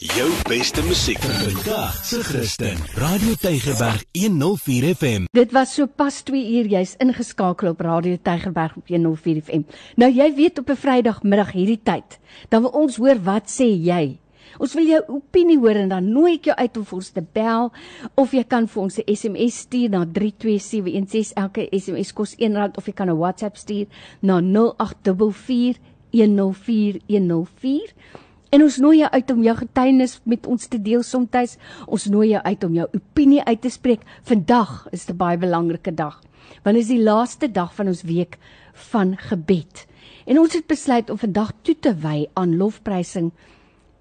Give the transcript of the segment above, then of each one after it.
Jou beste musiek vandag se Christen. Radio Tygerberg 104 FM. Dit was so pas 2 uur jy's ingeskakel op Radio Tygerberg op 104 FM. Nou jy weet op 'n Vrydagmiddag hierdie tyd, dan wil ons hoor wat sê jy. Ons wil jou opinie hoor en dan nooi ek jou uit om vir ons te bel of jy kan vir ons 'n SMS stuur na 32716. Elke SMS kos R1 of jy kan 'n WhatsApp stuur na 0844 104 104. En ons nooi jou uit om jou getuienis met ons te deel soms. Ons nooi jou uit om jou opinie uit te spreek. Vandag is 'n baie belangrike dag. Want dit is die laaste dag van ons week van gebed. En ons het besluit om vandag toe te wy aan lofprysing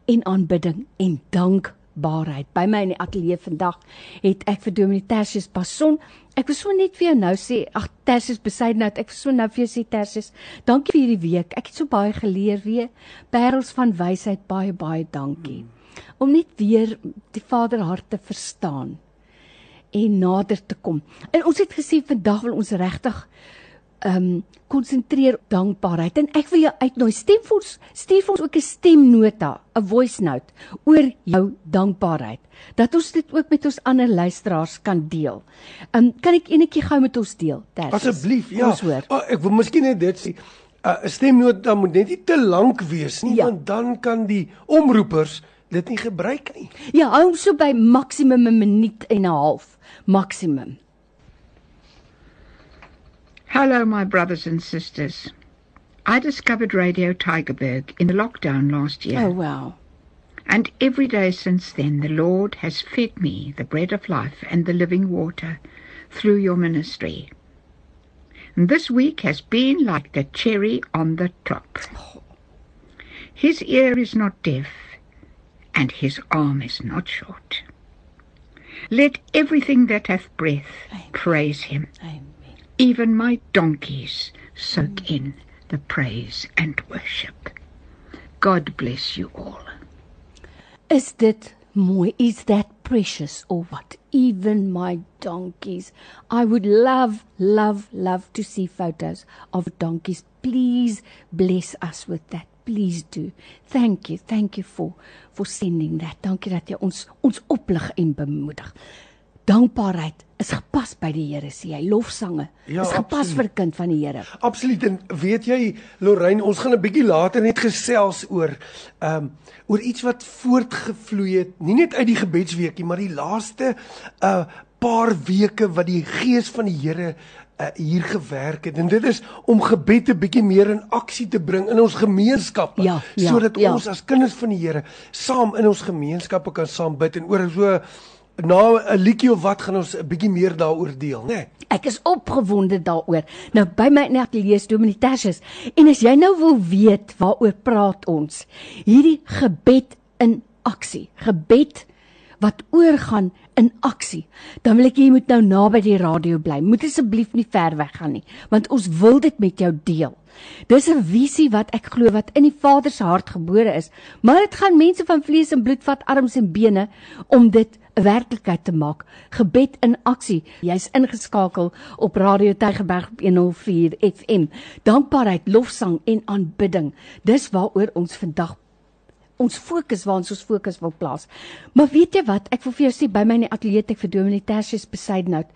en aanbidding en dank baarheid. By my in die ateljee vandag het ek vir Dominee Tersius Passon. Ek wil so net vir jou nou sê, ag Tersius besydenheid, ek wil so nou vir jou sê Tersius, dankie vir hierdie week. Ek het so baie geleer weer. Parels van wysheid, baie baie dankie. Om net weer die Vader hart te verstaan en nader te kom. En ons het gesê vandag wil ons regtig ehm um, konsentreer op dankbaarheid en ek wil jou uitnooi stem vir ons stuur vir ons ook 'n stemnota 'n voice note oor jou dankbaarheid dat ons dit ook met ons ander luisteraars kan deel. Ehm um, kan ek enetjie gou met ons deel? Asseblief, ja. Oh, ek wil miskien net dit sê 'n uh, stemnota moet net nie te lank wees nie ja. want dan kan die omroepers dit nie gebruik nie. Ja, hou so by maksimum 'n minuut en 'n half, maksimum. Hello, my brothers and sisters. I discovered Radio Tigerberg in the lockdown last year. Oh, wow. And every day since then, the Lord has fed me the bread of life and the living water through your ministry. And this week has been like the cherry on the top. His ear is not deaf, and his arm is not short. Let everything that hath breath Amen. praise him. Amen. Even my donkeys soak in the praise and worship. God bless you all. Is dit mooi? Is that precious or what? Even my donkeys. I would love, love, love to see photos of donkeys. Please bless us with that. Please do. Thank you. Thank you for for sending that. Dankie dat jy ons ons oplig en bemoedig dankbaarheid is gepas by die Here sê hy. Lofsange ja, is gepas absoluut. vir kind van die Here. Absoluut. En weet jy Lorraine ons gaan 'n bietjie later net gesels oor ehm um, oor iets wat voortgevloei het nie net uit die gebedsweekie maar die laaste uh paar weke wat die gees van die Here uh, hier gewerk het. En dit is om gebed 'n bietjie meer in aksie te bring in ons gemeenskappe ja, ja, sodat ja. ons as kinders van die Here saam in ons gemeenskappe kan saam bid. En oor so na 'n liedjie of wat gaan ons 'n bietjie meer daaroor deel, né? Nee. Ek is opgewonde daaroor. Nou by my net lees Dominee Tersius en as jy nou wil weet waaroor praat ons, hierdie gebed in aksie, gebed wat oorgaan in aksie. Dan wil ek jy moet nou naby die radio bly. Moet asseblief nie ver weg gaan nie, want ons wil dit met jou deel. Dis 'n visie wat ek glo wat in die Vader se hart gebore is, maar dit gaan mense van vlees en bloed vat, arms en bene om dit 'n werklikheid te maak. Gebed in aksie. Jy's ingeskakel op Radio Tygerberg 104 FM. Dankbaarheid, lofsang en aanbidding. Dis waaroor ons vandag ons fokus waar ons ons fokus wil plaas. Maar weet jy wat? Ek wil vir jou sê by my in die ateljee ek vir Dominee Tersius besydenhout.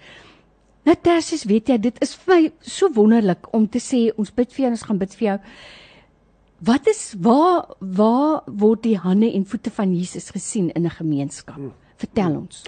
Nou Tersius, weet jy, dit is vir my so wonderlik om te sê ons bid vir jou ons gaan bid vir jou. Wat is waar waar word die hande en voete van Jesus gesien in 'n gemeenskap? Hmm. Vertel ons.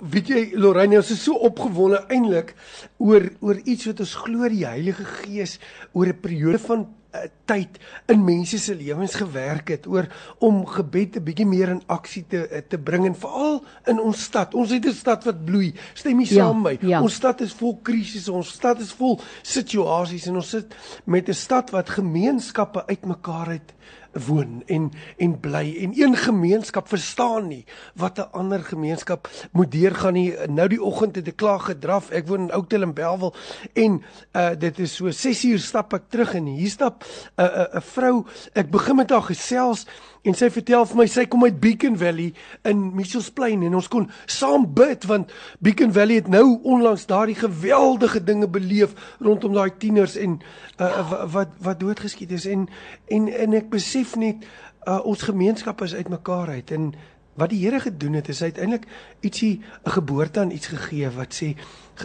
Weet jy Lorraine, ons is so opgewonde eintlik oor oor iets wat ons glo die Heilige Gees oor 'n periode van uh, tyd in mense se lewens gewerk het oor om gebed 'n bietjie meer in aksie te uh, te bring en veral in ons stad. Ons het 'n stad wat bloei. Stem jy ja, saam met my? Ja. Ons stad is vol krisisse, ons stad is vol situasies en ons sit met 'n stad wat gemeenskappe uitmekaar het woon en en bly. En een gemeenskap verstaan nie wat 'n ander gemeenskap moet deurgaan nie. Nou die oggend het ek klaar gedraf. Ek woon in Oudtshoorn en Belwel. En uh dit is so 6 uur stap ek terug en hier stap 'n uh, 'n uh, 'n vrou. Ek begin met haar gesels En sy vertel vir my sy kom uit Beacon Valley in Mitchells Plain en ons kon saam bid want Beacon Valley het nou onlangs daardie geweldige dinge beleef rondom daai tieners en uh, wat wat doodgeskiet is en en en ek besef net uh, ons gemeenskap is uitmekaar uit en wat die Here gedoen het is uiteindelik ietsie 'n geboorte aan iets gegee wat sê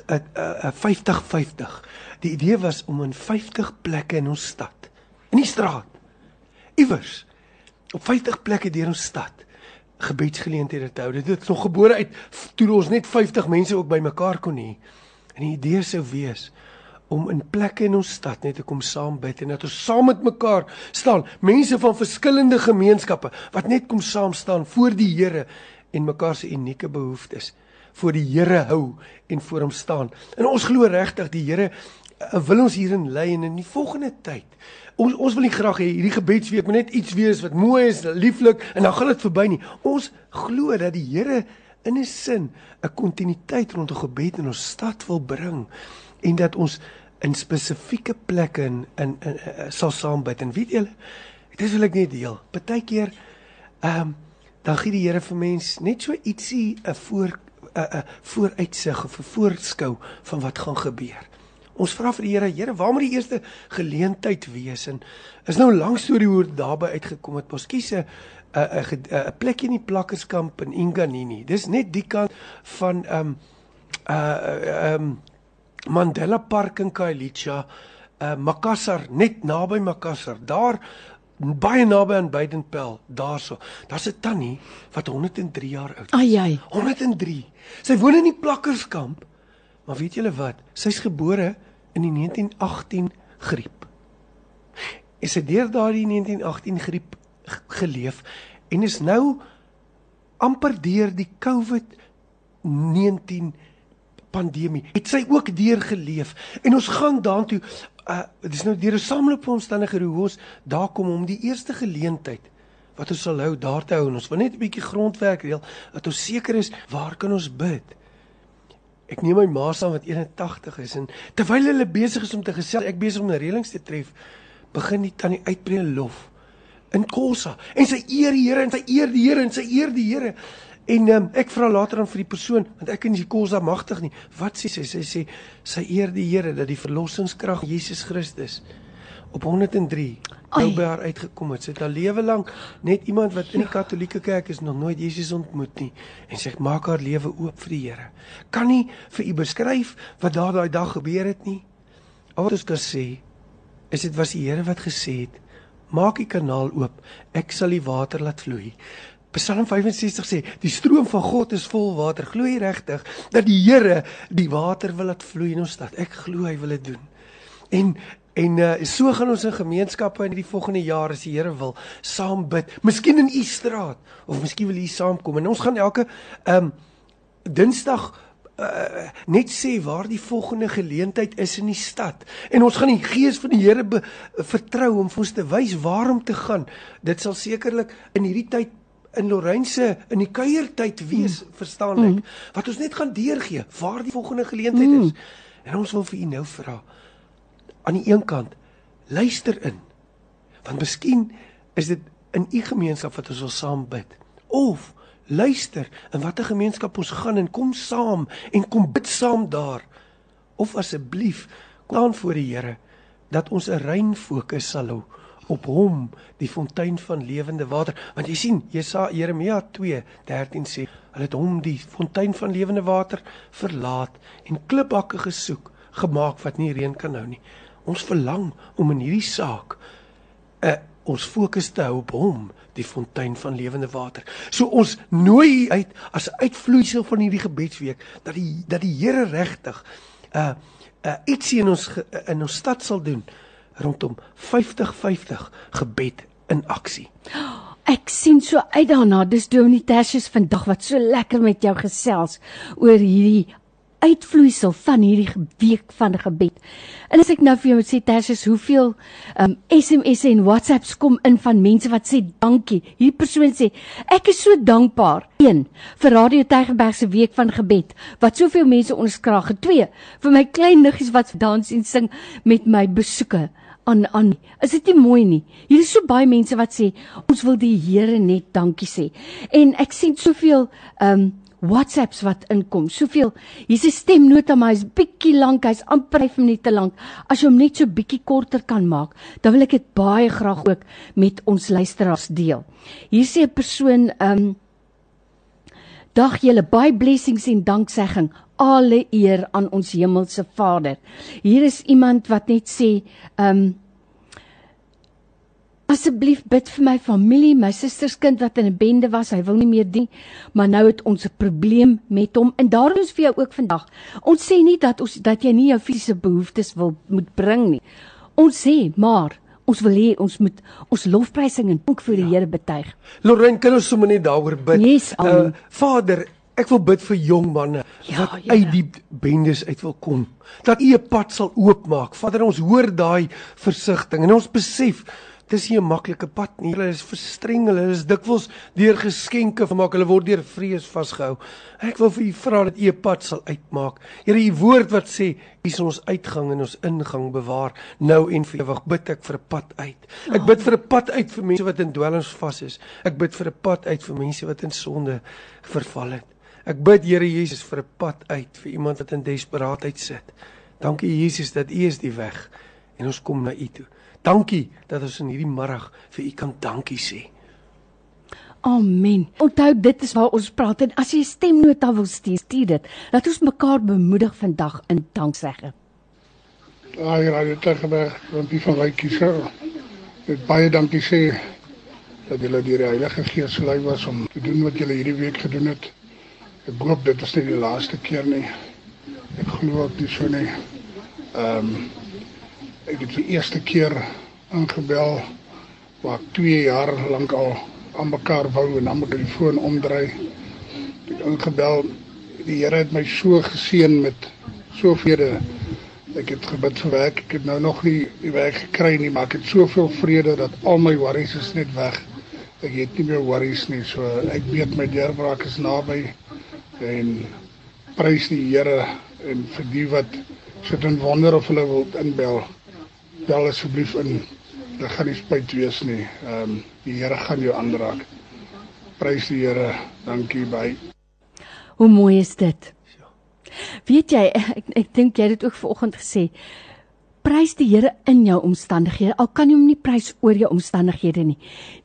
'n 50-50. Die idee was om in 50 plekke in ons stad, in die straat, iewers op 50 plekke deur ons stad gebedsgeleenthede te hou. Dit het nog gebore uit toe ons net 50 mense ook bymekaar kon hê. En die idee sou wees om in plekke in ons stad net te kom saam bid en dat ons saam met mekaar staan, mense van verskillende gemeenskappe wat net kom saam staan voor die Here en mekaar se unieke behoeftes voor die Here hou en voor hom staan. En ons glo regtig die Here wil ons hierin lei en in die volgende tyd. Ons ons wil nie graag hê hierdie gebedsweek moet net iets wees wat mooi is, lieflik en dan gaan dit verby nie. Ons glo dat die Here in 'n sin 'n kontinuïteit rondom gebed in ons stad wil bring en dat ons in spesifieke plekke in in, in, in sal saam bid en weet julle dit wil ek net deel partykeer ehm um, dan gee die Here vir mens net so ietsie 'n voor 'n vooruitsig of 'n voorskou van wat gaan gebeur ons vra vir die Here Here waar moet die eerste geleentheid wees en is nou 'n lang storie hoe dit daarby uitgekom het mos kies 'n 'n 'n plekjie in die plakkerskamp in Inganini dis net die kant van ehm um, uh ehm um, Mandela Park in Khayelitsha, uh Makassar, net naby Makassar. Daar baie naby aan Baidenpel, daarso. Daar's 'n tannie wat 103 jaar oud is. Ai ai. 103. Sy woon in die plakkerskamp. Maar weet julle wat? Sy's gebore in die 1918 griep. En sy het deur daardie 1918 griep geleef en is nou amper deur die COVID-19 pandemie het sy ook deurgeleef. En ons gaan daartoe uh dis nou deur 'n saamloop van omstandighede hoe ons daar kom om die eerste geleentheid wat ons sal hou daar te hou. En ons wil net 'n bietjie grondwerk reël dat ons seker is waar kan ons bid ek neem my ma saam wat 81 is en terwyl hulle besig is om te gesels ek besig om 'n reëlings te tref begin die tannie uitbreek lof in Kosa en sy eer die Here en sy eer die Here en sy eer die Here En um, ek vra later aan vir die persoon want ek ken die kosa magtig nie. Wat sê sy? Sy sê sy eer die Here dat die verlossingskrag Jesus Christus op 103 nou by haar uitgekom het. Sy het haar lewe lank net iemand wat in die Katolieke Kerk is nog nooit Jesus ontmoet nie en sy maak haar lewe oop vir die Here. Kan nie vir u beskryf wat daar daai dag gebeur het nie. Al wat ons kan sê is dit was die Here wat gesê het maak die kanaal oop. Ek sal die water laat vloei. Psalm 65 sê, die stroom van God is vol water. Glo jy regtig dat die Here die water wil laat vloei in ons stad? Ek glo hy wil dit doen. En en uh, so gaan ons in gemeenskappe in die volgende jaar as die Here wil saam bid. Miskien in u straat of miskien wil u saamkom en ons gaan elke ehm um, Dinsdag uh, net sê waar die volgende geleentheid is in die stad. En ons gaan die gees van die Here vertrou om vir ons te wys waar om te gaan. Dit sal sekerlik in hierdie tyd in Lorraine in die kuiertyd wees, mm. verstaan ek, mm. wat ons net gaan deurgee waar die volgende geleentheid mm. is. En ons wil vir u nou vra aan die een kant luister in. Want miskien is dit in u gemeenskap wat ons wil saam bid. Of luister in watter gemeenskap ons gaan en kom saam en kom bid saam daar. Of asseblief kom aan voor die Here dat ons 'n rein fokus sal hou op hom die fontein van lewende water want jy sien Jesaja Jeremia 2:13 sê hulle het hom die fontein van lewende water verlaat en klipbakke gesoek gemaak wat nie reën kan hou nie ons verlang om in hierdie saak 'n uh, eh, ons fokus te hou op hom die fontein van lewende water so ons nooi uit as uitvloeisel van hierdie gebedsweek dat die dat die Here regtig 'n uh, uh, ietsie in ons in ons stad sal doen rondom 50-50 gebed in aksie. Ek sien so uit daarna. Dis Donitassius vandag wat so lekker met jou gesels oor hierdie uitvloeisel van hierdie week van gebed. En as ek nou vir jou moet sê Tersius, hoeveel um SMS en WhatsApps kom in van mense wat sê dankie. Hierdie persoon sê ek is so dankbaar. 1 vir Radio Tygerberg se week van gebed wat soveel mense onderskraag. 2 vir my klein niggies wat dans en sing met my besoeke aan aan. Is dit nie mooi nie? Hier is so baie mense wat sê ons wil die Here net dankie sê. En ek sien soveel ehm um, WhatsApps wat inkom. Soveel. Hier's 'n stemnota maar hy's bietjie lank, hy's amper 5 minute lank. As jy hom net so bietjie korter kan maak, dan wil ek dit baie graag ook met ons luisteraars deel. Hier sê 'n persoon, ehm um, Dag julle baie blessings en danksegging. Alle eer aan ons hemelse Vader. Hier is iemand wat net sê, ehm um, Asseblief bid vir my familie, my susters kind wat in 'n bende was, hy wil nie meer dien, maar nou het ons 'n probleem met hom en daarom is vir jou ook vandag. Ons sê nie dat ons dat jy nie jou fisiese behoeftes wil moet bring nie. Ons sê maar ons wil hê ons moet ons lofprysing en dank vir die ja. Here betuig. Lorraine, kan ons sommer net daaroor bid? Yes, uh, Vader, ek wil bid vir jong manne ja, wat uit die bendes uit wil kom. Dat U 'n pad sal oopmaak. Vader, ons hoor daai versigtiging en ons besef Dis nie 'n maklike pad nie. Hulle is verstreng, hulle is dikwels deur geskenke vermaak, hulle word deur vrees vasgehou. Ek wil vir u vra dat u 'n pad sal uitmaak. Here, u woord wat sê, u sal ons uitgang en ons ingang bewaar nou en vir ewig. Bid ek vir 'n pad uit. Ek bid vir 'n pad uit vir mense wat in dwelms vas is. Ek bid vir 'n pad uit vir mense wat in sonde verval het. Ek bid Here Jesus vir 'n pad uit vir iemand wat in desperaatheid sit. Dankie Jesus dat U is die weg en ons kom na U toe. Dankie dat ons in hierdie middag vir U kan dankie sê. Amen. Onthou dit is waar ons praat en as jy 'n stemnota wil stuur, stuur dit. Laat ons mekaar bemoedig vandag in danksegging. Dit het gebeur want die van Rykie se het baie dankie sê dat julle die Heilige Gees gelei was om te doen wat julle hierdie week gedoen het. Ek hoop dit is nie die laaste keer nie. Ek glo ook dis so nie. Ehm um, ek het die eerste keer ingebel waar 2 jaar lank al aan mekaar wou en dan moet ek die foon omdraai. Ek het ingebel. Die Here het my so geseën met soveel ek het gebid vir werk. Ek het nou nog nie die werk gekry nie, maar ek het soveel vrede dat al my worries is net weg. Ek het nie meer worries nie. So ek weet my deurbraak is naby en prys die Here en vir die wat sit en wonder of hulle wil inbel bel asseblief in. Dit gaan nie spyt wees nie. Ehm um, die Here gaan jou aanraak. Prys die Here. Dankie by. Hoe mooi is dit? Weet jy, ek ek dink jy het dit ook vanoggend gesê. Prys die Here in jou omstandighede. Al kan jy hom nie prys oor jou omstandighede nie.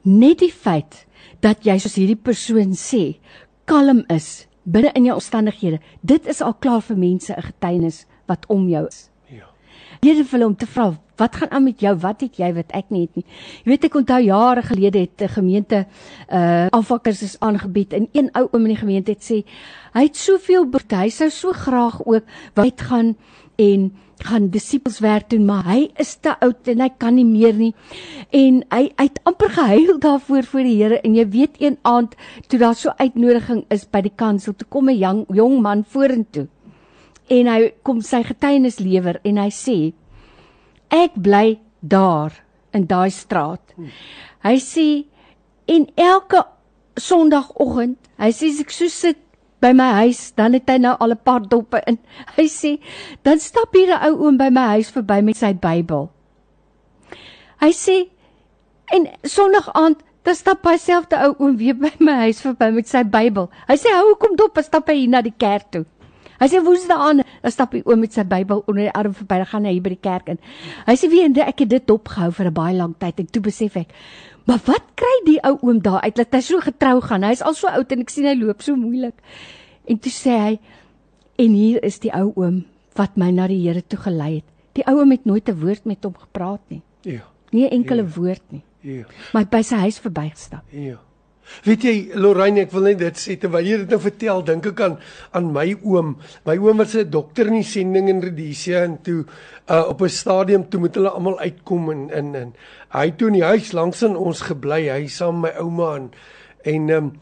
Net die feit dat jy soos hierdie persoon sê, kalm is binne in jou omstandighede. Dit is al klaar vir mense 'n getuienis wat om jou is. Here wil om te vra, wat gaan aan met jou? Wat het jy wat ek nie het nie? Jy weet ek onthou jare gelede het 'n gemeente uh afvakkers is aangebied en een ou oom in die gemeente het sê hy het soveel behoefte, hy sou so graag ook wyd gaan en gaan disippelswerk doen, maar hy is te oud en hy kan nie meer nie. En hy hy het amper gehuil daarvoor voor die Here en jy weet een aand toe daar so uitnodiging is by die kansel toe kom 'n jong man vorentoe en hy kom sy getuienis lewer en hy sê ek bly daar in daai straat. Hy sê en elke sonoggend, hy sê as ek so sit by my huis, dan het hy nou al 'n paar doppe in. Hy sê dan stap hier 'n ou oom by my huis verby met sy Bybel. Hy sê en sonoggend aand Dan stap hy self te ou oom weer by my huis verby met sy Bybel. Hy sê hou hoekom dop, stap hy hier na die kerk toe. Hy sê woensdae aan, dan stap hy oom met sy Bybel onder die arm verby, dan gaan hy by die kerk in. Hy sê wie ek het dit dopgehou vir 'n baie lang tyd en toe besef ek, maar wat kry die ou oom daar uit dat hy so getrou gaan? Hy's al so oud en ek sien hy loop so moeilik. En toe sê hy en hier is die ou oom wat my na die Here toe gelei het. Die ou oom het nooit 'n woord met hom gepraat nie. Ja. Nie 'n enkele ja. woord nie. Ja. Maar by sy huis verbygestap. Ja. Weet jy Lorraine, ek wil net dit sê terwyl jy dit nou vertel, dink ek aan aan my oom. My oom was 'n dokter in die sending in Rhodesia en toe uh, op 'n stadium toe moet hulle almal uitkom en in en hy toe in die huis langs in ons gebly, hy saam met my ouma en en um,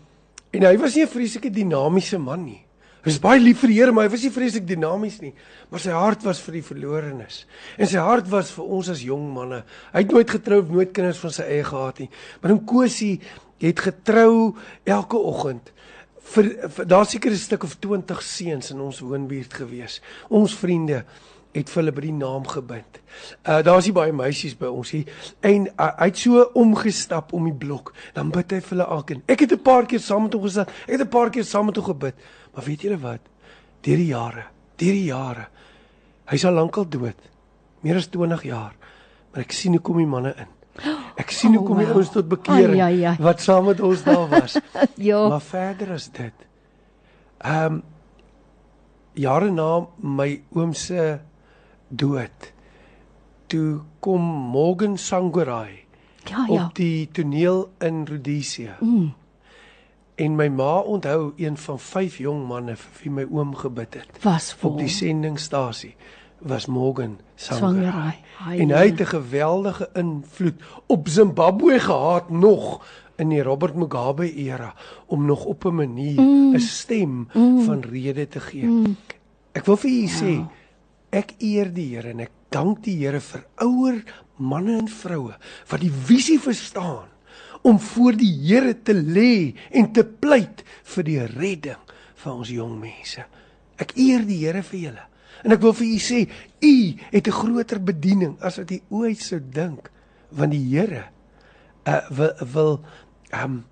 en hy was nie 'n vreeslike dinamiese man nie. Was baie lief vir die Here, maar hy was nie vreeslik dinamies nie, maar sy hart was vir die verlorenes. En sy hart was vir ons as jong manne. Hy het nooit getrou, nooit kinders van sy eie gehad nie. Maar dan Kosie het getrou elke oggend vir, vir daar seker 'n stuk of 20 seuns in ons woonbuurt gewees. Ons vriende het vir hulle by die naam gebind. Uh daar's nie baie meisies by ons hier en uh, hy het so omgestap om die blok. Dan bid hy vir hulle alkeen. Ek het 'n paar keer saam met hom gesit. Ek het 'n paar keer saam met hom gebid. Maar weet julle wat? Deur die jare, deur die jare. Hy's al lankal dood. Meer as 20 jaar. Maar ek sien hoe kom die manne in. Ek sien hoe Oh, kom die ouens tot bekering Ai, ai, ai. wat saam met ons daar was. Ja. Maar verder as dit. Ehm um, jare na my oom se dood toe kom Morgan Sangorai Ja, ja. op die toneel in Rhodesia. Mm. En my ma onthou een van vyf jong manne vir wie my oom gebid het Was vir op die sendingstasie was Morgan Sangorai. Sangorai. Ai, En hy het 'n geweldige invloed op Zimbabwe gehad nog in die Robert Mugabe era om nog op 'n manier 'n mm. stem mm. van rede te gee. Mm. Ek wil vir julle sê ek eer die Here en ek dank die Here vir ouer manne en vroue wat die visie verstaan om voor die Here te lê en te pleit vir die redding van ons jong mense. Ek eer die Here vir julle. En ek wil vir u sê, u het 'n groter bediening as wat u ooit sou dink, want die Here uh wil wil ehm um,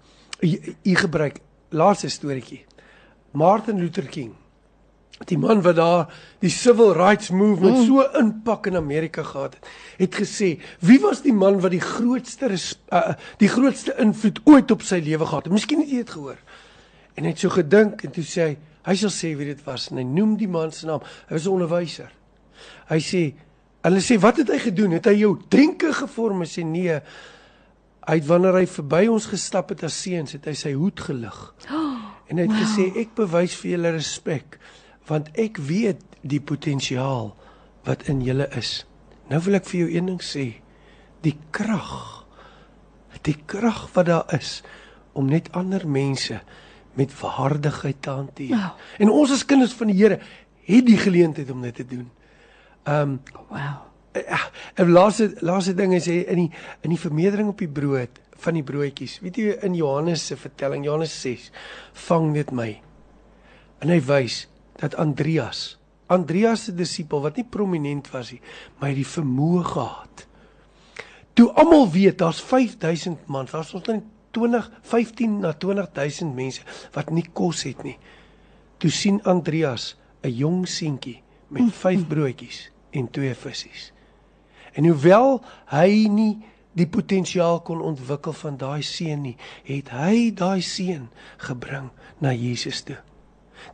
u gebruik laaste storieetjie. Martin Luther King die man wat daar die civil rights movement mm. so impak in Amerika gehad het, het gesê, wie was die man wat die grootste uh, die grootste invloed ooit op sy lewe gehad het? Miskien het jy dit gehoor. En hy het so gedink en toe sê hy, hy sal sê wie dit was en hy noem die man se naam. Hy was 'n onderwyser. Hy sê, hulle sê wat het hy gedoen? Het hy jou denke gevorm? Hy sê nee. Hy het wanneer hy verby ons gestap het as seuns, het hy sy hoed gelig. En hy het wow. gesê ek bewys vir julle respek want ek weet die potensiaal wat in julle is. Nou wil ek vir jou een ding sê. Die krag die krag wat daar is om net ander mense met waardigheid te hanteer. Wow. En ons as kinders van die Here het die geleentheid om dit te doen. Ehm um, Wow. Ja, en laaste laaste ding is hy in die in die vermeerdering op die brood van die broodjies. Weet jy in Johannes se vertelling Johannes 6 vang dit my. En hy wys dat Andreas, Andreas se disipel wat nie prominent was nie, maar hy het die vermoë gehad. Toe almal weet daar's 5000 man, daar's ons dan 20 15 na 20000 mense wat nie kos het nie. Toe sien Andreas 'n jong seentjie met 5 broodjies en 2 visse. En hoewel hy nie die potensiaal kon ontwikkel van daai seun nie, het hy daai seun gebring na Jesus toe.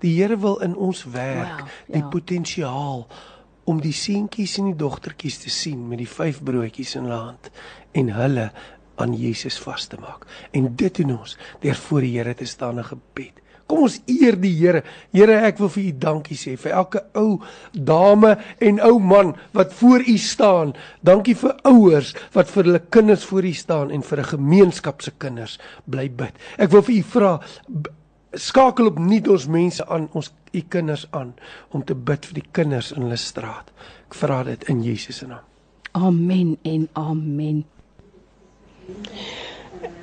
Die Here wil in ons werk Wow, die ja. potensiaal om die seentjies en die dogtertjies te sien met die vyf broodjies in hulle hand en hulle aan Jesus vas te maak. En dit doen ons deur voor die Here te staan in gebed. Kom ons eer die Here. Here, ek wil vir U dankie sê vir elke ou dame en ou man wat voor U staan. Dankie vir ouers wat vir hulle kinders voor U staan en vir 'n gemeenskap se kinders bly bid. Ek wil vir U vra skakel op nuut ons mense aan, ons U kinders aan om te bid vir die kinders in hulle straat. Ek vra dit in Jesus se naam. Amen en amen.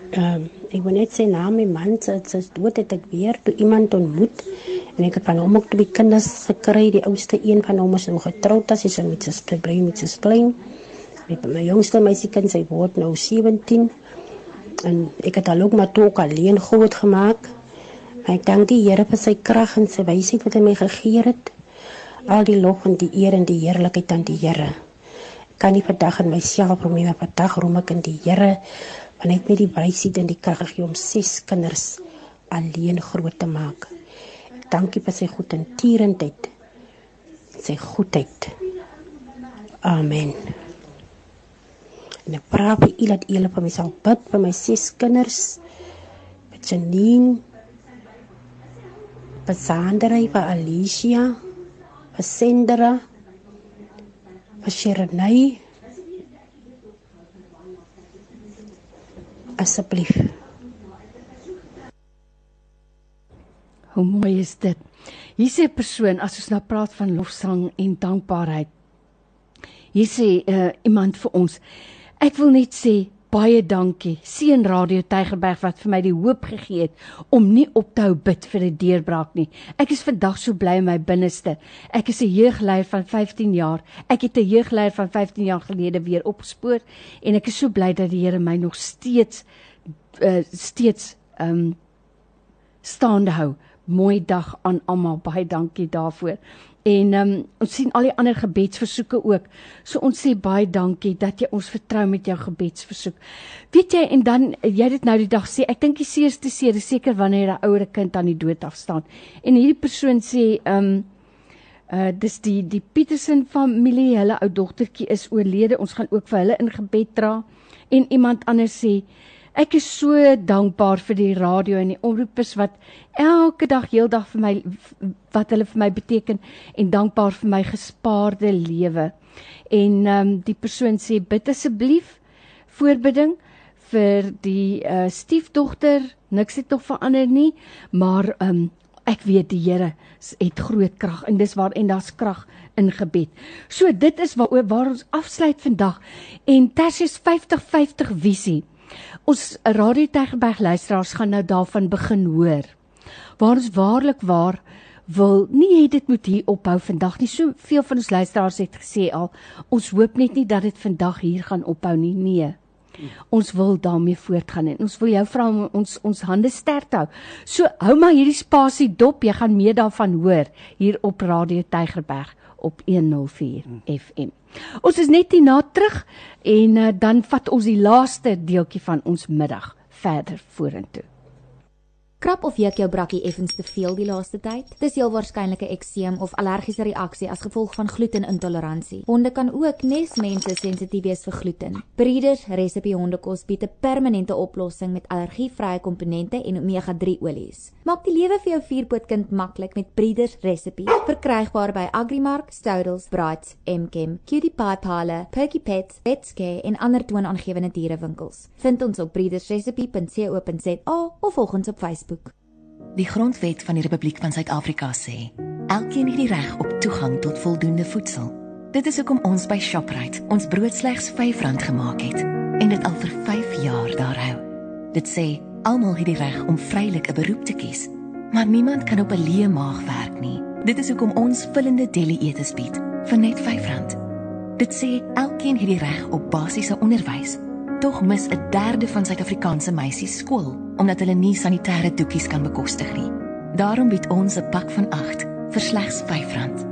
Ehm ek wil net sê na my man se se dood het ek weer toe iemand ontmoet en ek het van hom ook twee kinders gekry. Die oudste een van hom is nog getroud as hy sy met sy probleem met sy klein. Met my jongste meisiekind sy word nou 17 en ek het al ook maar toe ook alleen groot gemaak. Ek dank die Here vir sy krag en sy wysheid wat hy my gegee het. Al die lof en die eer en die heerlikheid aan die Here. Ek kan nie vandag in myself roem nie, maar vandag roem ek in die Here want hy het my die wysheid en die krag gegee om ses kinders alleen groot te maak. Ek dankie vir sy goedentierendheid. Sy goedheid. Amen. En ek vra vir u dat u hulle vir my sal bid vir my ses kinders. Vir Janine, vir Sandra, vir Alicia, vir Sandra, vir Sherenay. Asseblief. Hoe mooi is dit? Hier sê 'n persoon as ons nou praat van lofsang en dankbaarheid. Hier sê uh, iemand vir ons: Ek wil net sê Baie dankie. Seën Radio Tygerberg wat vir my die hoop gegee het om nie op te hou bid vir 'n deurbraak nie. Ek is vandag so bly in my binneste. Ek is 'n jeugleier van 15 jaar. Ek het 'n jeugleier van 15 jaar gelede weer opgespoor en ek is so bly dat die Here my nog steeds uh, steeds ehm um, staande hou. Mooi dag aan almal. Baie dankie daarvoor. En um, ons sien al die ander gebedsversoeke ook. So ons sê baie dankie dat jy ons vertrou met jou gebedsversoek. Weet jy en dan jy dit nou die dag sê, ek dink die seerste seer is seker wanneer 'n ouer kind aan die dood afstaan. En hierdie persoon sê, ehm um, uh dis die die Petersen familie, hulle ou dogtertjie is oorlede. Ons gaan ook vir hulle in gebed dra. En iemand anders sê Ek is so dankbaar vir die radio en die omroepers wat elke dag heeldag vir my wat hulle vir my beteken en dankbaar vir my gespaarde lewe. En ehm um, die persoon sê bid asseblief voorbidding vir die uh, stiefdogter. Niks het nog verander nie, maar ehm um, ek weet die Here het groot krag en dis waar en daar's krag in gebed. So dit is waar waar ons afsluit vandag en Tersius 5050 visie. Ons Radio Tegberg luisteraars gaan nou daarvan begin hoor. Waar ons waarlik waar wil nie hê dit moet hier ophou vandag nie. So veel van ons luisteraars het gesê al, ons hoop net nie dat dit vandag hier gaan ophou nie. Nee. Ons wil daarmee voortgaan en ons wil jou vra om ons ons hande sterk hou. So hou maar hierdie spasie dop, jy gaan meer daarvan hoor hier op Radio Tygerberg op 104 FM. Ons is net hierna terug en uh, dan vat ons die laaste deeltjie van ons middag verder vorentoe. Krap of juk jou brakkie effens te veel die laaste tyd? Dis heel waarskynlik 'n ekseem of allergiese reaksie as gevolg van glutenintoleransie. Honde kan ook nes mense sensitief wees vir gluten. Breeders Recipe Hondekos bied 'n permanente oplossing met allergievrye komponente en omega-3 olies. Maak die lewe vir jou vierpootkind maklik met Breeders Recipe. Verkrygbaar by Agrimark, Stoudels, Brights, Mchem, Cutie Pie Parlour, Perky Pets, Petcare en ander toonaangewende dierewinkels. Vind ons op breedersrecipe.co.za of volg ons op Facebook. Facebook. Die grondwet van die Republiek van Suid-Afrika sê: Elkeen het die reg op toegang tot voldoende voedsel. Dit is hoekom ons by Shoprite ons brood slegs R5 gemaak het en dit al vir 5 jaar daar hou. Dit sê almal het die reg om vrylik 'n beroep te kies, maar niemand kan op 'n leë maag werk nie. Dit is hoekom ons vullende deli-etes bied vir net R5. Dit sê elkeen het die reg op basiese onderwys. Tog mis 'n derde van Suid-Afrikaanse meisies skool omdat hulle nie sanitêre doekies kan bekostig nie. Daarom bied ons 'n pak van 8 vir slegs R5.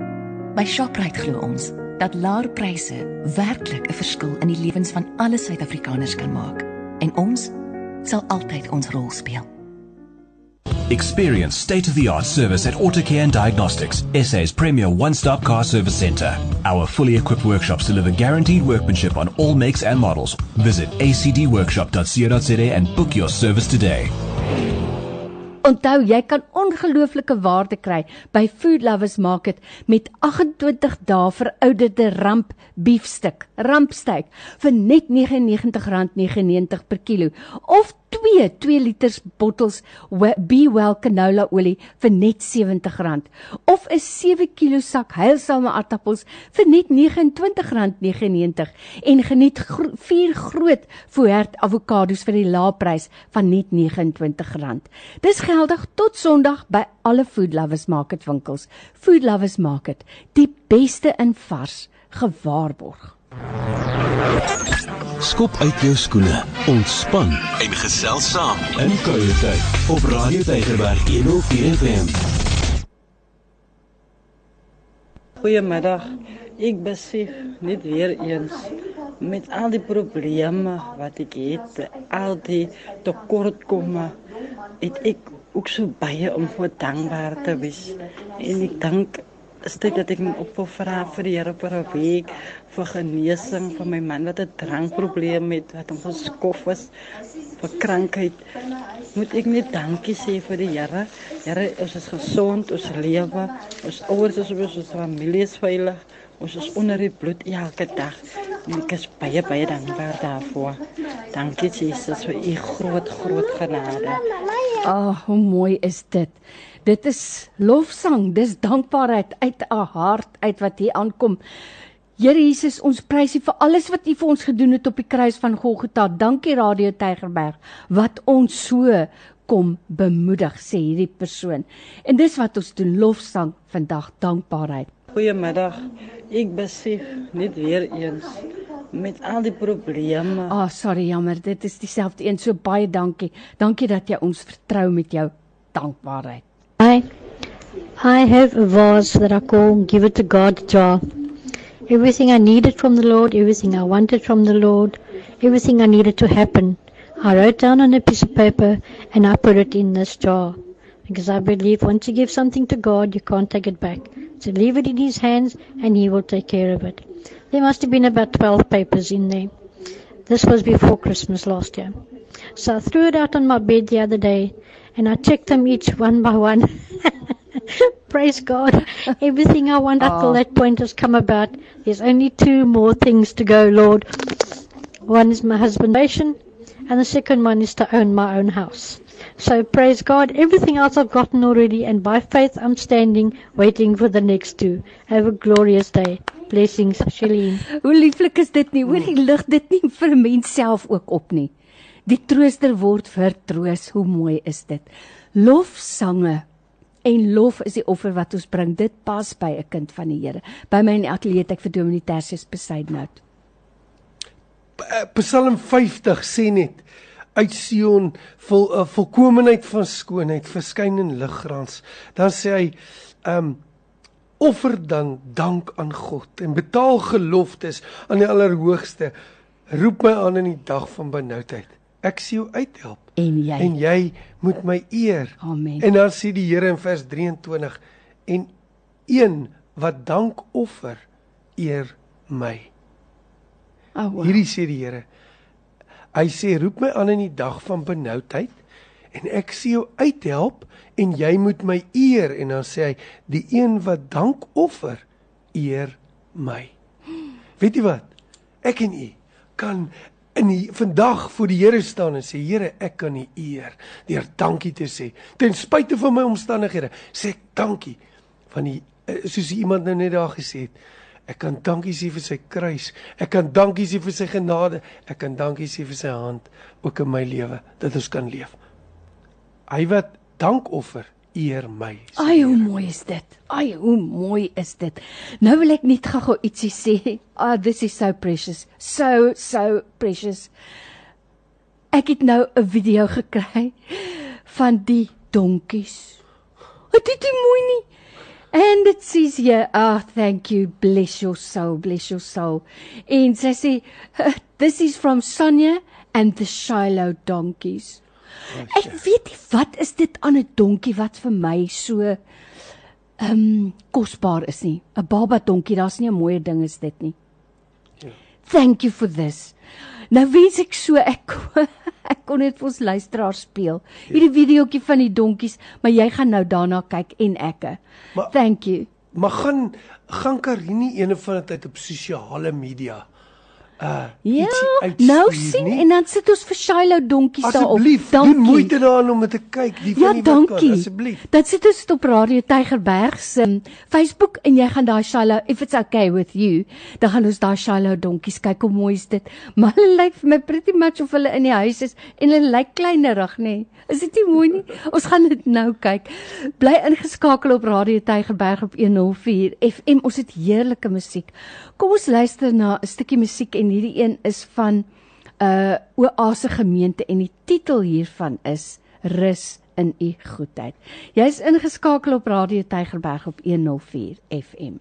By Shoprite glo ons dat laer pryse werklik 'n verskil in die lewens van alle Suid-Afrikaners kan maak en ons sal altyd ons rol speel. Experience state-of-the-art service at Autocare and Diagnostics, SA's premier one-stop car service center. Our fully equipped workshops deliver guaranteed workmanship on all makes and models. Visit acdworkshop.co.za and book your service today. Onthou, jy kan ongelooflike waarde kry by Food Lovers Market met 28 dae verouderde ramp beefstuk, rampsteak vir net R99.99 per kilo of 2 2 liters bottels Be Well canola olie vir net R70 of 'n 7 kg sak heilsame aardappels vir net R29.99 en geniet gro vier groot Fuert avokado's vir die lae prys van net R29. Dis geldig tot Sondag by alle Food Lovers Market winkels. Food Lovers Market, die beste in vars gewaarborg. Skop uit jou skoene, ontspan en gesels saam in kuiertyd op Radio Tygerberg 104 FM. Goeiemiddag. Ek besef net weer eens met al die probleme wat ek het, al die tekortkomme, het ek ook so baie om voor dankbaar te wees. En ek dink is dit dat ek op wil vra vir die Here vir 'n week vir genesing vir my man wat 'n drankprobleem het wat hom geskof is vir krankheid. Moet ek net dankie sê vir die Here. Here, ons is gesond, ons lewe, ons ouers is ons, ons familie is veilig. Ons is onder die bloed elke dag. En ek is baie baie dankbaar daarvoor. Dankie Jesus vir u groot groot genade. Ag, oh, hoe mooi is dit. Dit is lofsang, dis dankbaarheid uit 'n hart uit wat hier aankom. Here Jesus, ons prys U vir alles wat U vir ons gedoen het op die kruis van Golgotha. Dankie Radio Tygerberg wat ons so kom bemoedig, sê hierdie persoon. En dis wat ons doen lofsang vandag, dankbaarheid. Goeiemiddag. Ek besef net weer eens met al die probleme. Ah, oh, sorry, jammer. Dit is dieselfde een. So baie dankie. Dankie dat jy ons vertrou met jou dankbaarheid. I I have a vase that I call give it to God jar. Everything I needed from the Lord, everything I wanted from the Lord, everything I needed to happen, I wrote down on a piece of paper and I put it in this jar. Because I believe once you give something to God, you can't take it back. So leave it in His hands and He will take care of it. There must have been about 12 papers in there. This was before Christmas last year. So I threw it out on my bed the other day and I checked them each one by one. Praise God. Everything I want up till that point has come about. There's only two more things to go, Lord. One is my husband's and the second one is to own my own house. So praise God. Everything else I've gotten already, and by faith I'm standing, waiting for the next two. Have a glorious day. Blessings, Shalene. Hoe lieflik is dit nie? Hoor jy lig dit nie vir 'n mens self ook op nie. Die trooster word vertroos. Hoe mooi is dit? Lofsange en lof is die offer wat ons bring. Dit pas by 'n kind van die Here. By my in die ateljee ek vir Dominee Tersius besyd nou. Psalm 50 sê net uit Sion vol uh, volkomeheid van skoonheid verskyn in liggrans. Dan sê hy um offer dan dank aan God en betaal geloftes aan die Allerhoogste. Roep my aan in die dag van benoudheid. Ek sien jou uithelp en jy en jy moet my eer. Amen. En dan sê die Here in vers 23 en een wat dank offer eer my. Oh, wow. Hierdie sê die Here. Hy sê roep my aan in die dag van benoudheid en ek sê jou uithelp en jy moet my eer en dan sê hy die een wat dank offer eer my. Weet jy wat? Ek en u kan in die vandag voor die Here staan en sê Here, ek kan U eer deur dankie te sê. Ten spyte van my omstandighede, sê ek dankie van die eh, soos iemand nou net daar gesê het. Ek kan dankie sê vir sy kruis. Ek kan dankie sê vir sy genade. Ek kan dankie sê vir sy hand ook in my lewe dat ons kan leef. Hy wat dankoffer eer my. Ai, hoe mooi is dit. Ai, hoe mooi is dit. Nou wil ek net gou-gou ietsie sê. Ah, oh, this is so precious. So so precious. Ek het nou 'n video gekry van die donkies. Dit is mooi nie. And it says here, ah, oh, thank you, bless your soul, bless your soul. En sy sê, this is from Sonia and the Shiloh donkeys. Ek weet nie wat is dit aan 'n donkie wat vir my so ehm um, kosbaar is nie. 'n Baba donkie, daar's nie 'n mooier ding as dit nie. Ja. Thank you for this. Nou wens ek so ek kon net vir ons luisteraars speel. Ja. Hierdie videoetjie van die donkies, maar jy gaan nou daarna kyk en ekke. Thank you. Maar gaan gaan Karine ene van die tyd op sosiale media uh ja, nou sien nie? en dan sit ons vir Shiloh donkies daar op. Asseblief, doen moeite daaraan om te kyk, die ja, van die dankie. Kan, asseblief. Dan sit ons op Radio Tygerberg se um, Facebook en jy gaan daai Shiloh if it's okay with you, dan gaan ons daai Shiloh donkies kyk hoe mooi is dit. Maar hulle lyk vir my pretty much of hulle in die huis is en hulle lyk kleinerig, nê. Is dit nie mooi nie? Ons gaan dit nou kyk. Bly ingeskakel op Radio Tygerberg op 104 FM. Ons het heerlike musiek. Kom ons luister na 'n stukkie musiek en hierdie een is van 'n uh, Oase gemeente en die titel hiervan is Rus in u goedheid. Jy's ingeskakel op Radio Tygerberg op 104 FM.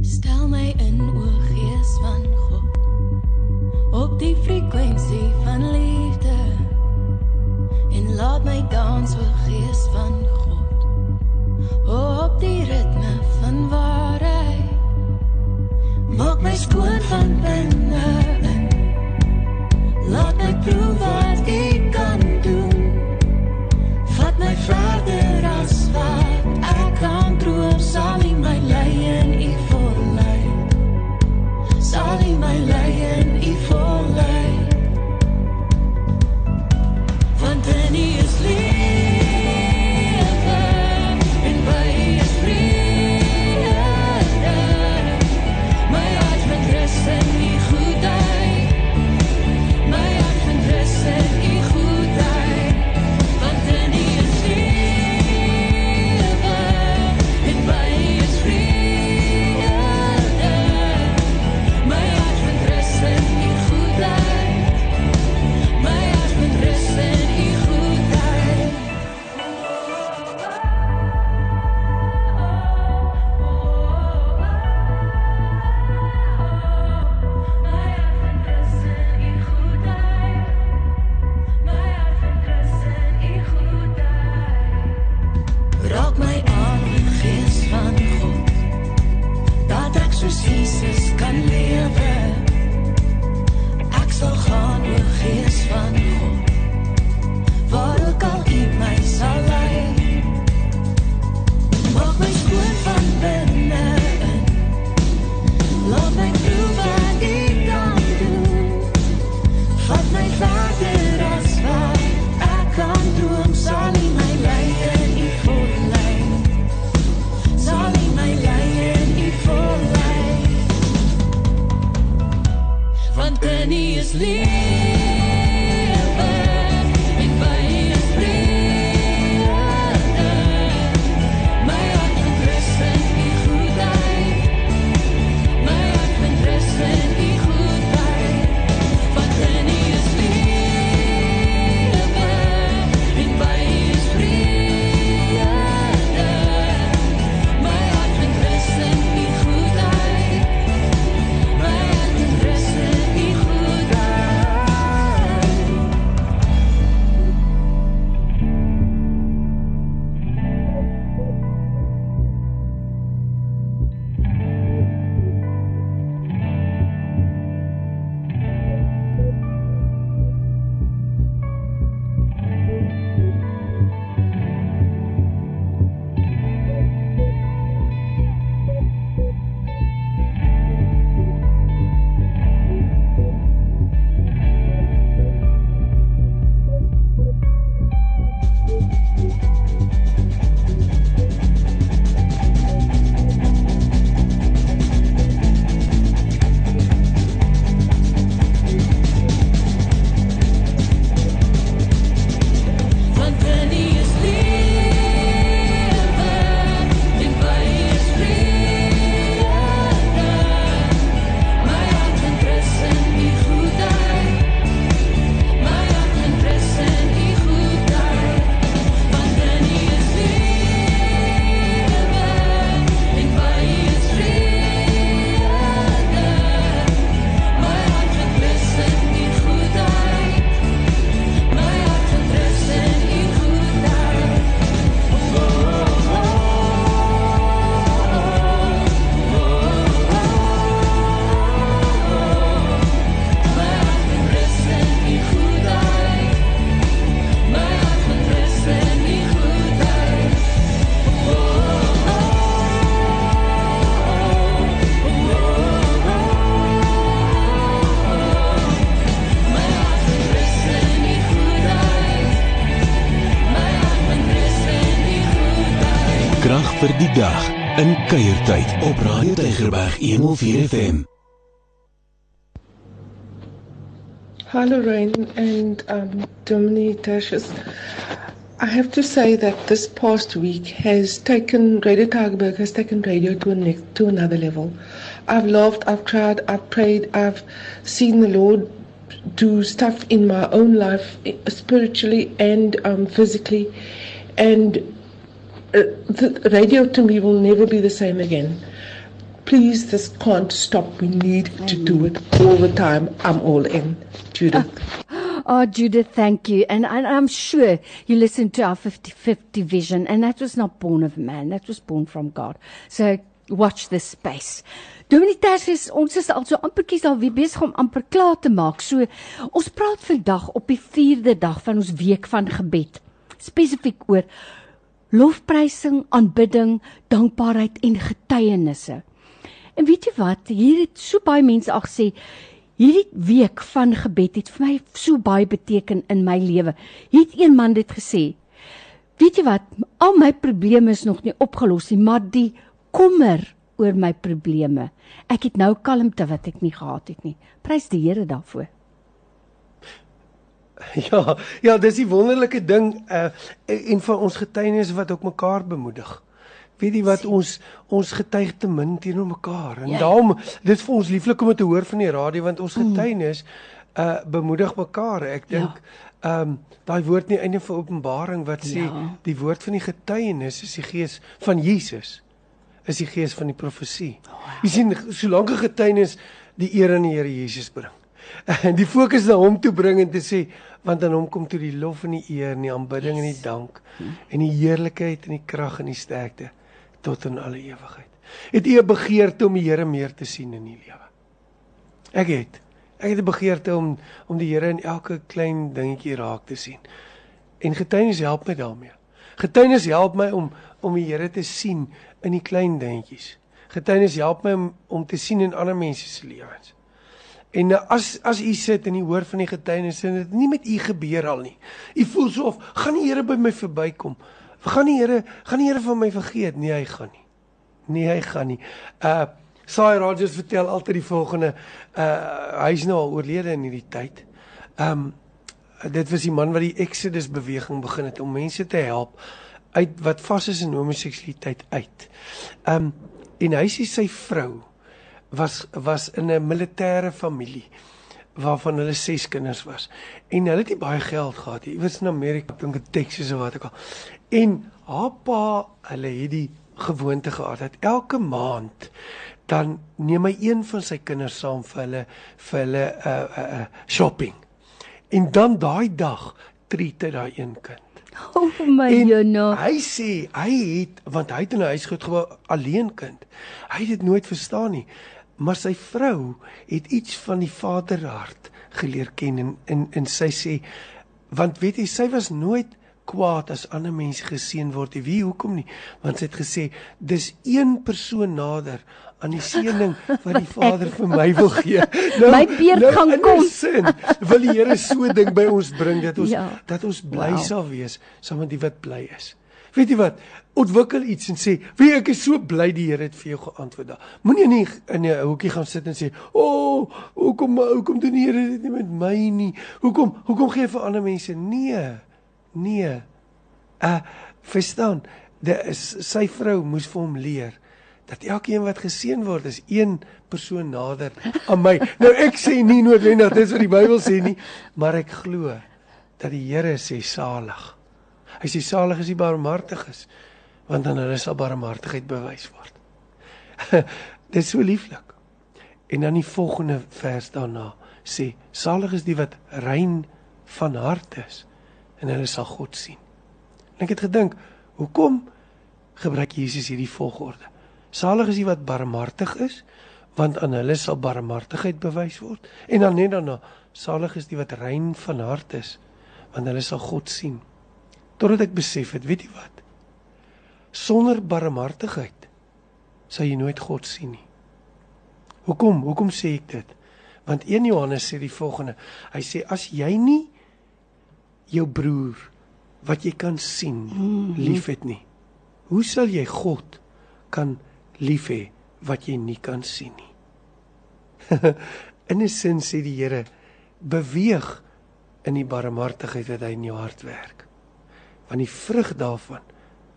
Stel my in o Gees van God op die frekwensie van liefde en laat my dans o gees van God op die ritme van waarheid. Maak my skoon van binne laat my proe wat ek kuiertyd op Radio Tygerberg 104 FM. Hi, Lorraine and um, Tertius. I have to say that this past week has taken Radio Tageberg has taken radio to a next, to another level. I've laughed, I've cried, I've prayed, I've seen the Lord do stuff in my own life, spiritually and um, physically, and uh, the radio to me will never be the same again. Please, this can't stop. We need to do it all the time. I'm all in. Judith. Oh, Judith, thank you. And, and I'm sure you listened to our 50-50 vision, and that was not born of man. That was born from God. So watch this space. Dominique Tersius, ons is al so amperkies al weer besig om amper klaar te maak. So ons praat vandag op die 4de dag van ons week van gebed. Spesifiek oor lofprysing, aanbidding, dankbaarheid en getuienisse. En weet jy wat? Hier het so baie mense al gesê Hierdie week van gebed het vir my so baie beteken in my lewe. Hier het een man dit gesê. Weet jy wat? Al my probleme is nog nie opgelos nie, maar die kommer oor my probleme. Ek het nou kalmte wat ek nie gehad het nie. Prys die Here daarvoor. Ja, ja, dis die wonderlike ding uh en van ons getuienis wat ook mekaar bemoedig. Weet jy wat ons ons getuig te min teenoor mekaar en Ja. ja. daarom dit vir ons lieflik om te hoor van die radio want ons getuienis uh bemoedig mekaar. Ek dink ehm um, daai woord in die einde van Openbaring wat sê Ja. die woord van die getuienis is die gees van Jesus is die gees van die profesie. Jy sien solank 'n getuienis die eer aan die Here Jesus bring. En die fokus na hom toe bring en te sê want aan hom kom toe die lof en die eer en die aanbidding yes. en die dank en die heerlikheid en die krag en die sterkte tot in alle ewigheid. Het u 'n begeerte om die Here meer te sien in u lewe? Ek het. Ek het 'n begeerte om om die Here in elke klein dingetjie raak te sien. En getuienis help my daarmee. Getuienis help my om om die Here te sien in die klein dingetjies. Getuienis help my om om te sien in ander mense se lewens. En nou, as as u sit en u hoor van die getuienis en dit nie met u gebeur al nie. U voel so of gaan die Here by my verbykom. Gaan die Here gaan die Here van my vergeet? Nee, hy gaan nie. Nee, hy gaan nie. Uh Sai Rogers vertel altyd die volgende uh hy's nou al oorlede in hierdie tyd. Um dit was die man wat die Exodus beweging begin het om mense te help uit wat vas is in homoseksualiteit uit. Um en hy sê sy vrou was was in 'n militêre familie waarvan hulle 6 kinders was. En hulle het nie baie geld gehad nie. Iewers in Amerika, dink ek Texas of wat ook al. En haar pa, hulle het die gewoonte gehad dat elke maand dan neem hy een van sy kinders saam vir hulle vir hulle uh uh, uh shopping. En dan daai dag treat hy daai een kind. Oh my Jona. Hy sê hy het want hy het in 'n huis groot geword alleen kind. Hy het dit nooit verstaan nie. Maar sy vrou het iets van die vaderhart geleer ken en en, en sy sê want weet jy sy was nooit kwaad as ander mense geseën word. Wie hoekom nie? Want sy het gesê dis een persoon nader aan die seëning wat die Vader vir my wil gee. Nou, my beurt nou, gaan kom. Sin, wil die Here so ding by ons bring dat ons ja. dat ons bly wow. sal wees saam met die wat bly is. Weet jy wat? Ontwikkel iets en sê, "Wie ek is so bly die Here het vir jou geantwoord." Moenie nie in 'n hoekie gaan sit en sê, "O, oh, hoekom hoekom doen die Here dit nie met my nie? Hoekom hoekom gee vir ander mense?" Nee. Nee. Uh verstaan, dis sy vrou moes vir hom leer dat elkeen wat geseën word is een persoon nader aan my. Nou ek sê nie noodwendig dis wat die Bybel sê nie, maar ek glo dat die Here sê salig. Hy sê salig is die barmhartiges, want dan hulle sal barmhartigheid bewys word. dit is so lieflik. En dan die volgende vers daarna sê salig is die wat rein van hart is en hulle sal God sien. En ek het gedink, hoekom gebruik Jesus hierdie volgorde? Salig is die wat barmhartig is, want aan hulle sal barmhartigheid bewys word. En dan net daarna, salig is die wat rein van hart is, want hulle sal God sien. Totdat ek besef het, weet jy wat? Sonder barmhartigheid sal jy nooit God sien nie. Hoekom? Hoekom sê ek dit? Want 1 Johannes sê die volgende. Hy sê as jy nie jou broer wat jy kan sien mm-hmm. liefhet nie, hoe sal jy God kan lief hê wat jy nie kan sien nie. in 'n sin sê die Here beweeg in die barmhartigheid wat hy in jou hart werk. Want die vrug daarvan,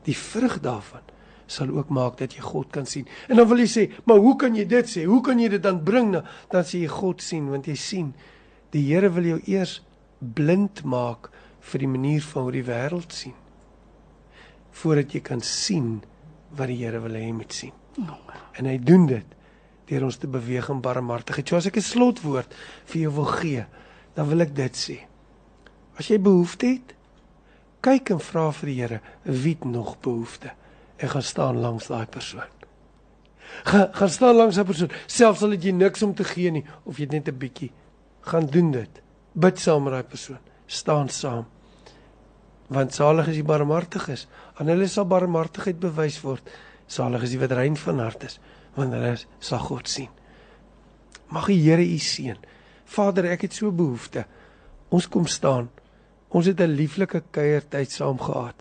die vrug daarvan sal ook maak dat jy God kan sien. En dan wil jy sê, "Maar hoe kan jy dit sê? Hoe kan jy dit dan bring nou dan sê jy God sien want jy sien die Here wil jou eers blind maak vir die manier van hoe die wêreld sien voordat jy kan sien wat die Here wil hê jy moet sien. En hy doen dit deur ons te beweeg in barmhartigheid. So as ek 'n slotwoord vir jou wil gee, dan wil ek dit sê. As jy behoefte het, kyk en vra vir die Here, wie het nog behoefte? En gaan staan langs daai persoon. Ga, gaan staan langs daai persoon, selfs al het jy niks om te gee nie of jy net 'n bietjie gaan doen dit. Bid saam met daai persoon. Staan saam. Want salig is die barmhartiges. Aan hulle sal barmhartigheid bewys word. Salig is die wat rein van hart is, want hulle sal God sien. Mag die Here u seën. Vader, ek het so behoefte. Ons kom staan. Ons het 'n lieflike kuiertyd saam gehad.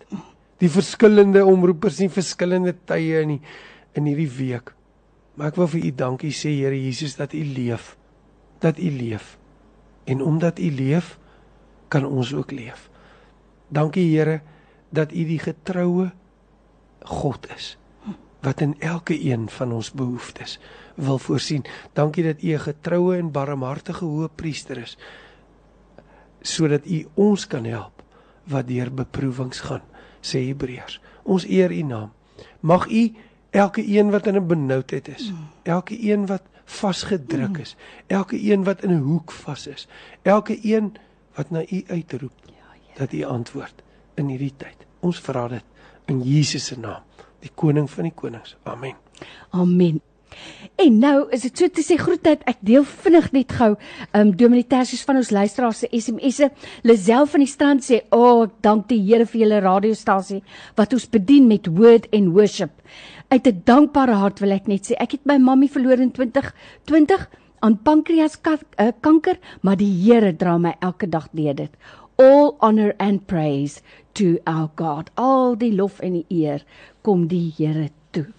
Die verskillende omroepers in verskillende tye in die, in hierdie week. Maar ek wil vir u dankie sê Here Jesus dat u leef. Dat u leef. En omdat u leef, kan ons ook leef. Dankie Here dat u die getroue God is wat in elke een van ons behoeftes wil voorsien. Dankie dat U 'n getroue en barmhartige Hoëpriester is sodat U ons kan help wat deur beproewings gaan, sê Hebreërs. Ons eer U naam. Mag U elke een wat in 'n benoudheid is, elke een wat vasgedruk is, elke een wat in 'n hoek vas is, elke een wat na U uitroep, dat U antwoord in hierdie tyd. Ons vra dit in Jesus se naam die koning van die konings. Amen. Amen. En nou is dit so te sê groetheid. Ek deel vinnig net gou um Dominee Tersius van ons luisteraars se SMS'e. Lisel van die strand sê: "O, oh, ek dank die Here vir julle radiostasie wat ons bedien met word and worship." Uit 'n dankbare hart wil ek net sê ek het my mammie verloor in 2020 aan pankreas eh, maar die Here dra my elke dag deur dit. All honor and praise to our God. Al die lof en die eer kom die Here toe.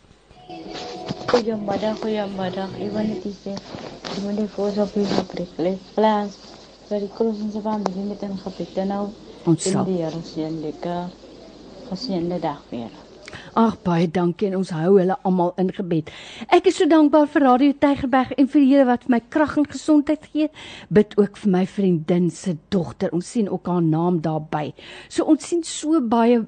Goeiemiddag, goeiemiddag. Iwan het gesê, "Jy moet net voor op die gebreekles plaas vir die kruisens van die met 'n gebed nou." Ons sal die Here seën lekker. Geseënde dag weer. Ag baie dankie en ons hou hulle almal in gebed. Ek is so dankbaar vir Radio Tygerberg en vir die Here wat vir my krag en gesondheid gee. Bid ook vir my vriendin se dogter. Ons sien ook haar naam daarby. So ons sien so baie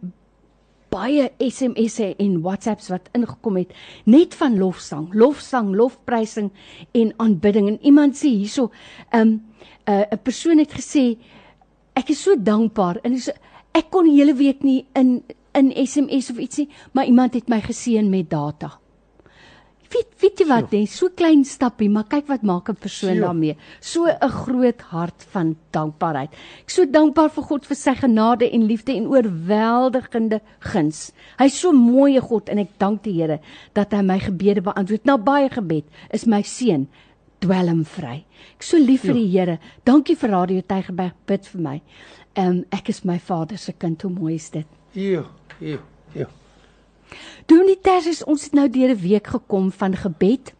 baie SMS'e en WhatsApps wat ingekom het net van lofsang, lofsang, lofprysing en aanbidding. En iemand sê hierso, 'n um, 'n persoon het gesê ek is so dankbaar en so, ek kon die hele week nie in in SMS of ietsie, maar iemand het my geseën met data weet weet jy wat? Net so klein stappie maar kyk wat maak 'n persoon Sjo. daarmee. So 'n groot hart van dankbaarheid. Ek so dankbaar vir God vir sy genade en liefde en oorweldigende guns. Hy's so mooi God en ek dank die Here dat hy my gebede beantwoord. Na baie gebed is my seun dwelmvry ek so lief vir die Here. Dankie vir radio Tygerberg bid vir my. Um, ek is my vader se kind. Hoe mooi is dit? Ja ja ja Dominee Tersius, ons het nou deur 'n week gekom van gebed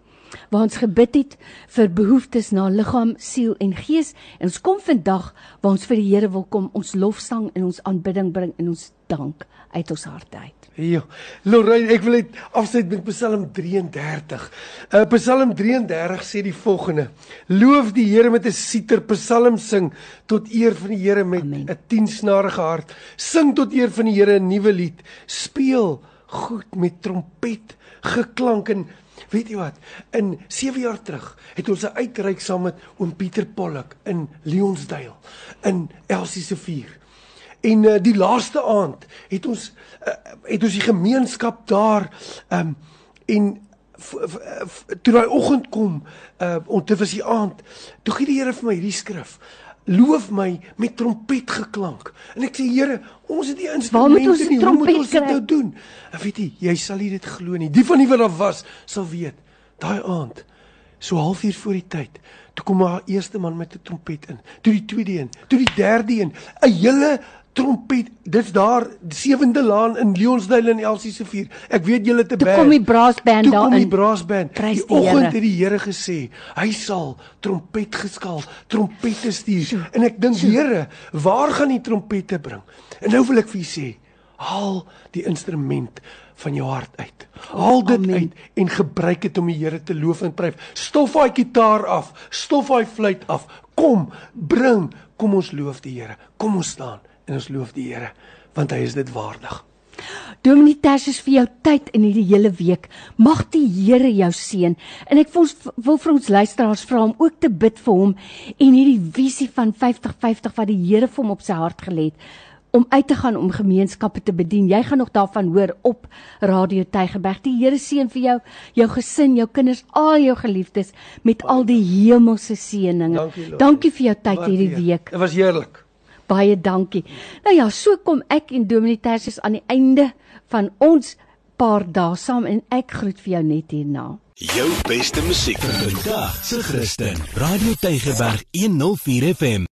waar ons gebid het vir behoeftes na liggaam, siel en gees en ons kom vandag waar ons vir die Here wil kom, ons lofsang en ons aanbidding bring en ons dank uit ons harte uit. Ja. Lorraine, ek wil net afsluit met Psalm 33. Uh Psalm 33 sê die volgende: Loof die Here met 'n siter, psalm sing tot eer van die Here met 'n tiensnarige hart. Sing tot eer van die Here 'n nuwe lied. Speel goed met trompet geklank en weet jy wat in 7 jaar terug het ons 'n uitreik saam met oom Pieter Pollock in Leonsdale in Elsie se vuur. En uh, die laaste aand het ons uh, het ons die gemeenskap daar um, en toe daai oggend kom uh, ont dit was die aand toe gee die Here vir my hierdie skrif loof my met trompet geklank. En ek sê Here, ons het die instrumente nie, hoe moet ons dit nou doen? En weet jy, jy sal nie dit glo nie. Die van die wat daar was, sal weet. Daai aand, so halfuur voor die tyd, toe kom haar eerste man met 'n trompet in. Toe die tweede een, toe die derde een, 'n hele trompet. Dit's daar sewende laan in Leonsdale en Elsie se vuur. Ek weet julle te baie. Toe kom die brassband daar in. Toe kom die brassband. Die oggend het die Here gesê, hy sal trompet geskaal, trompette stuur. En ek dink Here, waar gaan die trompette bring? En nou wil ek vir u sê, haal die instrument van jou hart uit. Haal dit Amen. uit en gebruik dit om die Here te loof en prys. Stof daai gitaar af, stof daai fluit af. Kom, bring, kom ons loof die Here. Kom ons staan en ons loof die Here want hy is dit waardig. Dominee Tersius vir jou tyd in hierdie hele week. Mag die Here jou seën. En ek ons wil vir ons luisteraars vra om ook te bid vir hom en hierdie visie van 50-50 wat die Here vir hom op sy hart gelê het om uit te gaan om gemeenskappe te bedien. Jy gaan nog daarvan hoor op Radio Tygerberg. Die Here seën vir jou, jou gesin, jou kinders, al jou geliefdes met al die hemelse seëninge. Dankie, Dankie vir jou tyd hierdie week. Dit was heerlik baie dankie. Nou ja, so kom ek en Dominee Tersius aan die einde van ons paar dae saam en ek groet vir jou net hierna. Jou beste musiek vir vandag se Christen. Radio Tygerberg 104 FM.